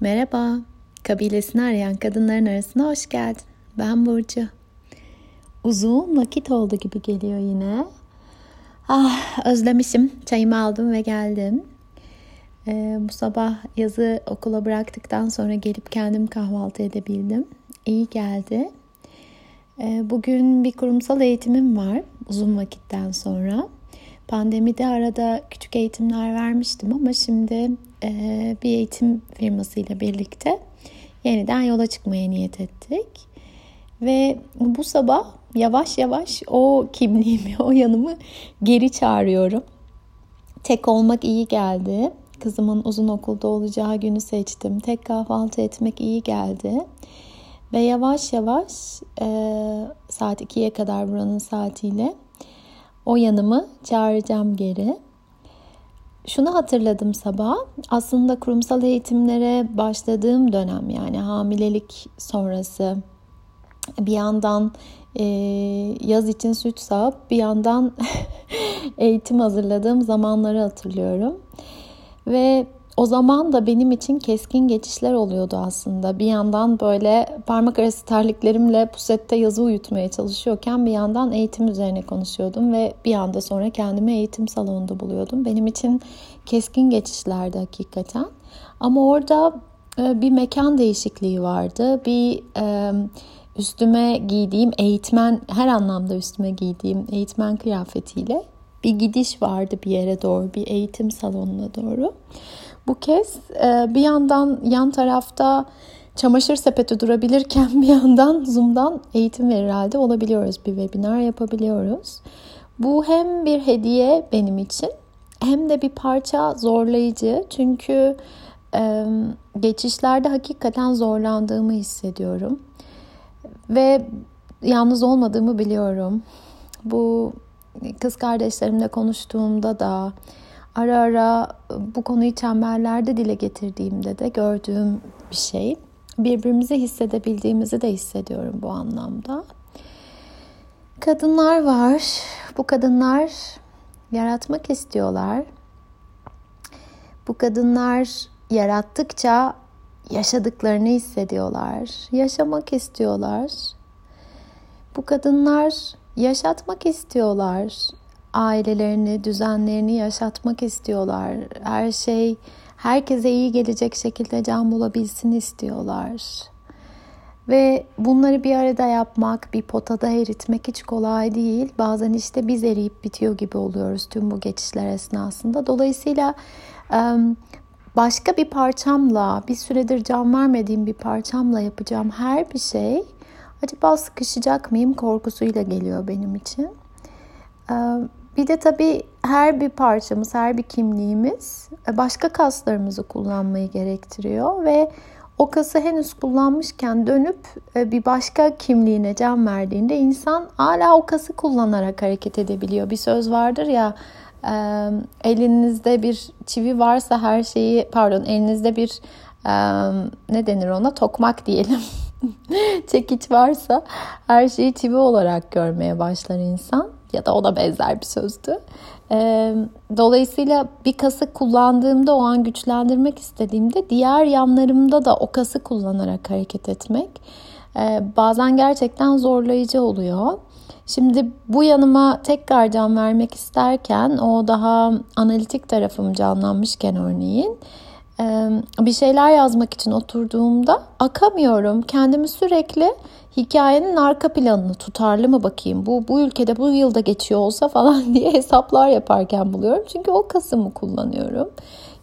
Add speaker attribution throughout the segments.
Speaker 1: Merhaba, kabilesini arayan kadınların arasına hoş geldin. Ben Burcu. Uzun vakit oldu gibi geliyor yine. Ah, özlemişim. Çayımı aldım ve geldim. Ee, bu sabah yazı okula bıraktıktan sonra gelip kendim kahvaltı edebildim. İyi geldi. Ee, bugün bir kurumsal eğitimim var uzun vakitten sonra. Pandemide arada küçük eğitimler vermiştim ama şimdi e, bir eğitim firmasıyla birlikte yeniden yola çıkmaya niyet ettik. Ve bu sabah yavaş yavaş o kimliğimi, o yanımı geri çağırıyorum. Tek olmak iyi geldi. Kızımın uzun okulda olacağı günü seçtim. Tek kahvaltı etmek iyi geldi. Ve yavaş yavaş e, saat 2'ye kadar buranın saatiyle o yanımı çağıracağım geri. Şunu hatırladım sabah. Aslında kurumsal eğitimlere başladığım dönem yani hamilelik sonrası bir yandan e, yaz için süt sağıp bir yandan eğitim hazırladığım zamanları hatırlıyorum. Ve o zaman da benim için keskin geçişler oluyordu aslında. Bir yandan böyle parmak arası terliklerimle pusette yazı uyutmaya çalışıyorken bir yandan eğitim üzerine konuşuyordum ve bir anda sonra kendimi eğitim salonunda buluyordum. Benim için keskin geçişlerdi hakikaten. Ama orada e, bir mekan değişikliği vardı. Bir e, üstüme giydiğim eğitmen her anlamda üstüme giydiğim eğitmen kıyafetiyle bir gidiş vardı bir yere doğru, bir eğitim salonuna doğru. Bu kez e, bir yandan yan tarafta çamaşır sepeti durabilirken bir yandan Zoom'dan eğitim verir halde olabiliyoruz. Bir webinar yapabiliyoruz. Bu hem bir hediye benim için hem de bir parça zorlayıcı. Çünkü e, geçişlerde hakikaten zorlandığımı hissediyorum. Ve yalnız olmadığımı biliyorum. Bu kız kardeşlerimle konuştuğumda da ara ara bu konuyu çemberlerde dile getirdiğimde de gördüğüm bir şey. Birbirimizi hissedebildiğimizi de hissediyorum bu anlamda. Kadınlar var. Bu kadınlar yaratmak istiyorlar. Bu kadınlar yarattıkça yaşadıklarını hissediyorlar. Yaşamak istiyorlar. Bu kadınlar yaşatmak istiyorlar ailelerini, düzenlerini yaşatmak istiyorlar. Her şey herkese iyi gelecek şekilde can bulabilsin istiyorlar. Ve bunları bir arada yapmak, bir potada eritmek hiç kolay değil. Bazen işte biz eriyip bitiyor gibi oluyoruz tüm bu geçişler esnasında. Dolayısıyla başka bir parçamla, bir süredir can vermediğim bir parçamla yapacağım her bir şey acaba sıkışacak mıyım korkusuyla geliyor benim için. Bir de tabii her bir parçamız, her bir kimliğimiz e, başka kaslarımızı kullanmayı gerektiriyor ve o kası henüz kullanmışken dönüp e, bir başka kimliğine can verdiğinde insan hala o kası kullanarak hareket edebiliyor. Bir söz vardır ya e, elinizde bir çivi varsa her şeyi pardon elinizde bir ne denir ona tokmak diyelim çekiç varsa her şeyi çivi olarak görmeye başlar insan ya da o da benzer bir sözdü. Dolayısıyla bir kası kullandığımda o an güçlendirmek istediğimde diğer yanlarımda da o kası kullanarak hareket etmek bazen gerçekten zorlayıcı oluyor. Şimdi bu yanıma tekrar can vermek isterken o daha analitik tarafım canlanmışken örneğin bir şeyler yazmak için oturduğumda akamıyorum. Kendimi sürekli hikayenin arka planını tutarlı mı bakayım bu bu ülkede bu yılda geçiyor olsa falan diye hesaplar yaparken buluyorum. Çünkü o kasımı kullanıyorum.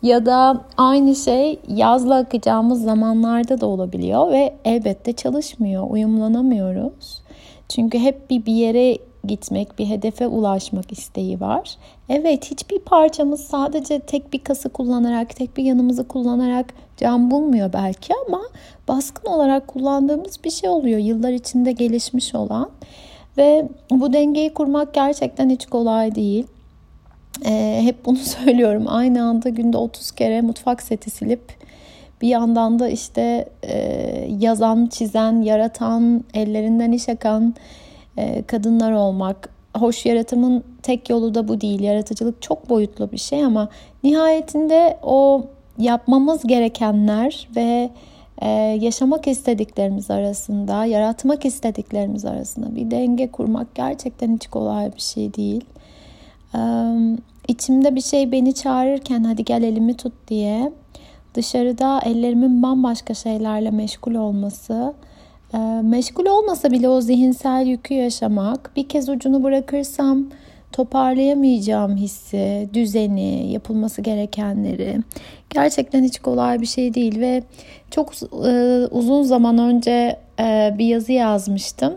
Speaker 1: Ya da aynı şey yazla akacağımız zamanlarda da olabiliyor ve elbette çalışmıyor, uyumlanamıyoruz. Çünkü hep bir bir yere gitmek, bir hedefe ulaşmak isteği var. Evet, hiçbir parçamız sadece tek bir kası kullanarak, tek bir yanımızı kullanarak can bulmuyor belki ama baskın olarak kullandığımız bir şey oluyor yıllar içinde gelişmiş olan. Ve bu dengeyi kurmak gerçekten hiç kolay değil. Ee, hep bunu söylüyorum. Aynı anda günde 30 kere mutfak seti silip bir yandan da işte e, yazan, çizen, yaratan, ellerinden iş akan e, kadınlar olmak. Hoş yaratımın tek yolu da bu değil. Yaratıcılık çok boyutlu bir şey ama nihayetinde o yapmamız gerekenler ve e, yaşamak istediklerimiz arasında, yaratmak istediklerimiz arasında bir denge kurmak gerçekten hiç kolay bir şey değil. E, içimde bir şey beni çağırırken hadi gel elimi tut diye dışarıda ellerimin bambaşka şeylerle meşgul olması, meşgul olmasa bile o zihinsel yükü yaşamak, bir kez ucunu bırakırsam toparlayamayacağım hissi, düzeni, yapılması gerekenleri gerçekten hiç kolay bir şey değil ve çok e, uzun zaman önce e, bir yazı yazmıştım.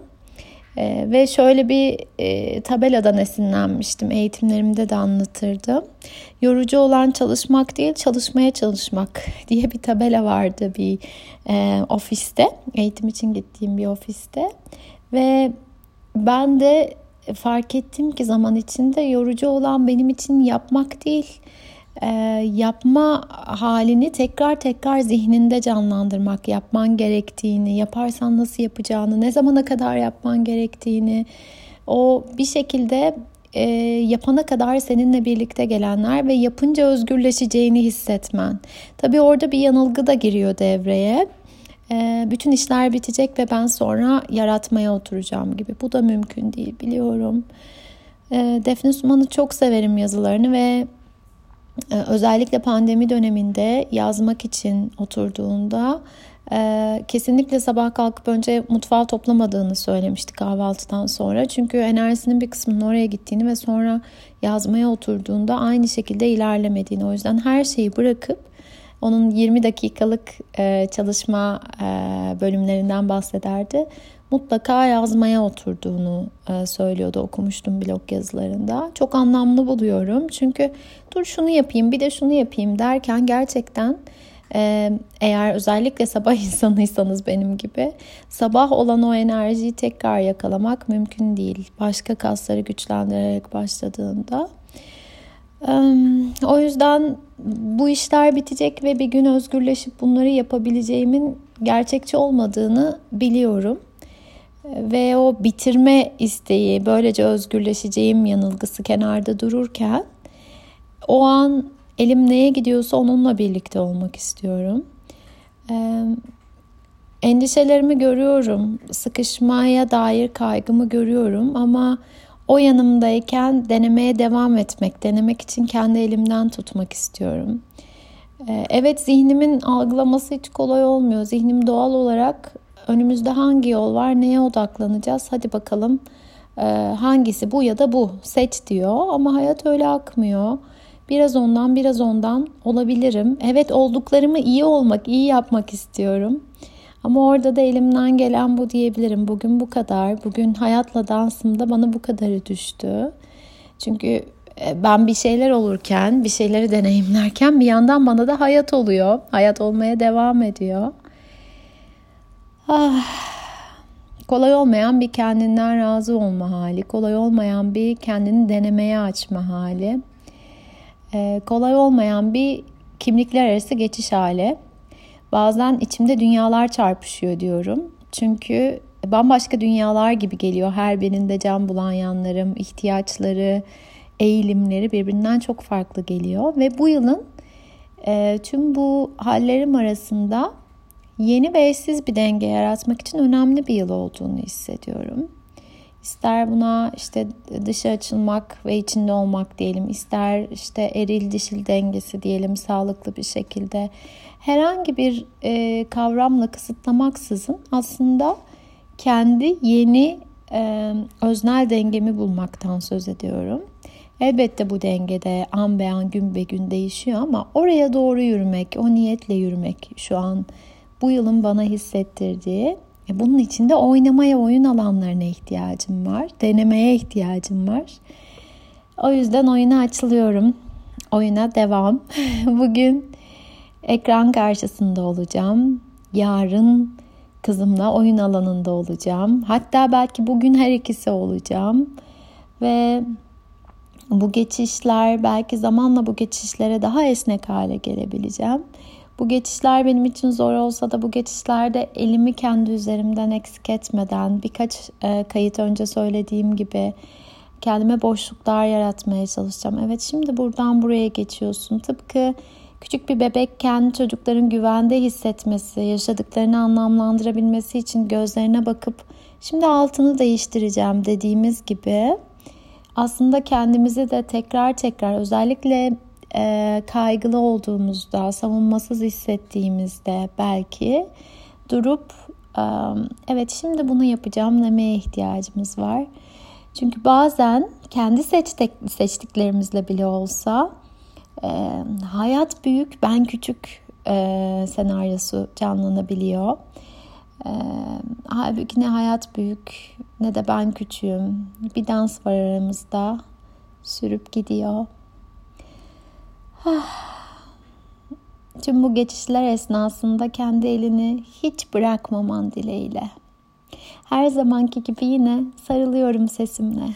Speaker 1: E, ve şöyle bir e, tabeladan esinlenmiştim. Eğitimlerimde de anlatırdım. Yorucu olan çalışmak değil, çalışmaya çalışmak diye bir tabela vardı bir e, ofiste. Eğitim için gittiğim bir ofiste. Ve ben de fark ettim ki zaman içinde yorucu olan benim için yapmak değil, e, yapma halini tekrar tekrar zihninde canlandırmak, yapman gerektiğini, yaparsan nasıl yapacağını, ne zamana kadar yapman gerektiğini, o bir şekilde e, yapana kadar seninle birlikte gelenler ve yapınca özgürleşeceğini hissetmen. Tabii orada bir yanılgı da giriyor devreye. E, bütün işler bitecek ve ben sonra yaratmaya oturacağım gibi. Bu da mümkün değil biliyorum. E, Defne Suman'ı çok severim yazılarını ve özellikle pandemi döneminde yazmak için oturduğunda ee, kesinlikle sabah kalkıp önce mutfağı toplamadığını söylemişti kahvaltıdan sonra. Çünkü enerjisinin bir kısmının oraya gittiğini ve sonra yazmaya oturduğunda aynı şekilde ilerlemediğini. O yüzden her şeyi bırakıp onun 20 dakikalık e, çalışma e, bölümlerinden bahsederdi. Mutlaka yazmaya oturduğunu e, söylüyordu. Okumuştum blog yazılarında. Çok anlamlı buluyorum. Çünkü dur şunu yapayım bir de şunu yapayım derken gerçekten eğer özellikle sabah insanıysanız benim gibi sabah olan o enerjiyi tekrar yakalamak mümkün değil. Başka kasları güçlendirerek başladığında. O yüzden bu işler bitecek ve bir gün özgürleşip bunları yapabileceğimin gerçekçi olmadığını biliyorum. Ve o bitirme isteği, böylece özgürleşeceğim yanılgısı kenarda dururken o an Elim neye gidiyorsa onunla birlikte olmak istiyorum. Endişelerimi görüyorum, sıkışmaya dair kaygımı görüyorum ama o yanımdayken denemeye devam etmek, denemek için kendi elimden tutmak istiyorum. Ee, evet zihnimin algılaması hiç kolay olmuyor. Zihnim doğal olarak önümüzde hangi yol var, neye odaklanacağız? Hadi bakalım ee, hangisi bu ya da bu seç diyor ama hayat öyle akmıyor. Biraz ondan biraz ondan olabilirim. Evet olduklarımı iyi olmak, iyi yapmak istiyorum. Ama orada da elimden gelen bu diyebilirim. Bugün bu kadar. Bugün hayatla dansımda bana bu kadarı düştü. Çünkü e, ben bir şeyler olurken, bir şeyleri deneyimlerken bir yandan bana da hayat oluyor. Hayat olmaya devam ediyor. Ah, kolay olmayan bir kendinden razı olma hali, kolay olmayan bir kendini denemeye açma hali e, kolay olmayan bir kimlikler arası geçiş hali. Bazen içimde dünyalar çarpışıyor diyorum. Çünkü bambaşka dünyalar gibi geliyor. Her birinde can bulan yanlarım, ihtiyaçları, eğilimleri birbirinden çok farklı geliyor. Ve bu yılın e, tüm bu hallerim arasında yeni ve eşsiz bir denge yaratmak için önemli bir yıl olduğunu hissediyorum. İster buna işte dışa açılmak ve içinde olmak diyelim, ister işte eril dişil dengesi diyelim sağlıklı bir şekilde. Herhangi bir e, kavramla kısıtlamaksızın aslında kendi yeni e, öznel dengemi bulmaktan söz ediyorum. Elbette bu dengede an be an gün be gün değişiyor ama oraya doğru yürümek, o niyetle yürümek şu an bu yılın bana hissettirdiği e, bunun için de oynamaya, oyun alanlarına ihtiyacım var. Denemeye ihtiyacım var. O yüzden oyuna açılıyorum. Oyuna devam. Bugün ekran karşısında olacağım. Yarın kızımla oyun alanında olacağım. Hatta belki bugün her ikisi olacağım. Ve bu geçişler belki zamanla bu geçişlere daha esnek hale gelebileceğim. Bu geçişler benim için zor olsa da bu geçişlerde elimi kendi üzerimden eksik etmeden birkaç e, kayıt önce söylediğim gibi kendime boşluklar yaratmaya çalışacağım. Evet şimdi buradan buraya geçiyorsun. Tıpkı Küçük bir bebekken çocukların güvende hissetmesi, yaşadıklarını anlamlandırabilmesi için gözlerine bakıp şimdi altını değiştireceğim dediğimiz gibi aslında kendimizi de tekrar tekrar özellikle e, kaygılı olduğumuzda, savunmasız hissettiğimizde belki durup e, evet şimdi bunu yapacağım demeye ihtiyacımız var. Çünkü bazen kendi seçtik, seçtiklerimizle bile olsa e, hayat büyük, ben küçük e, senaryosu canlanabiliyor. E, halbuki ne hayat büyük ne de ben küçüğüm. Bir dans var aramızda sürüp gidiyor. Tüm bu geçişler esnasında kendi elini hiç bırakmaman dileğiyle. Her zamanki gibi yine sarılıyorum sesimle.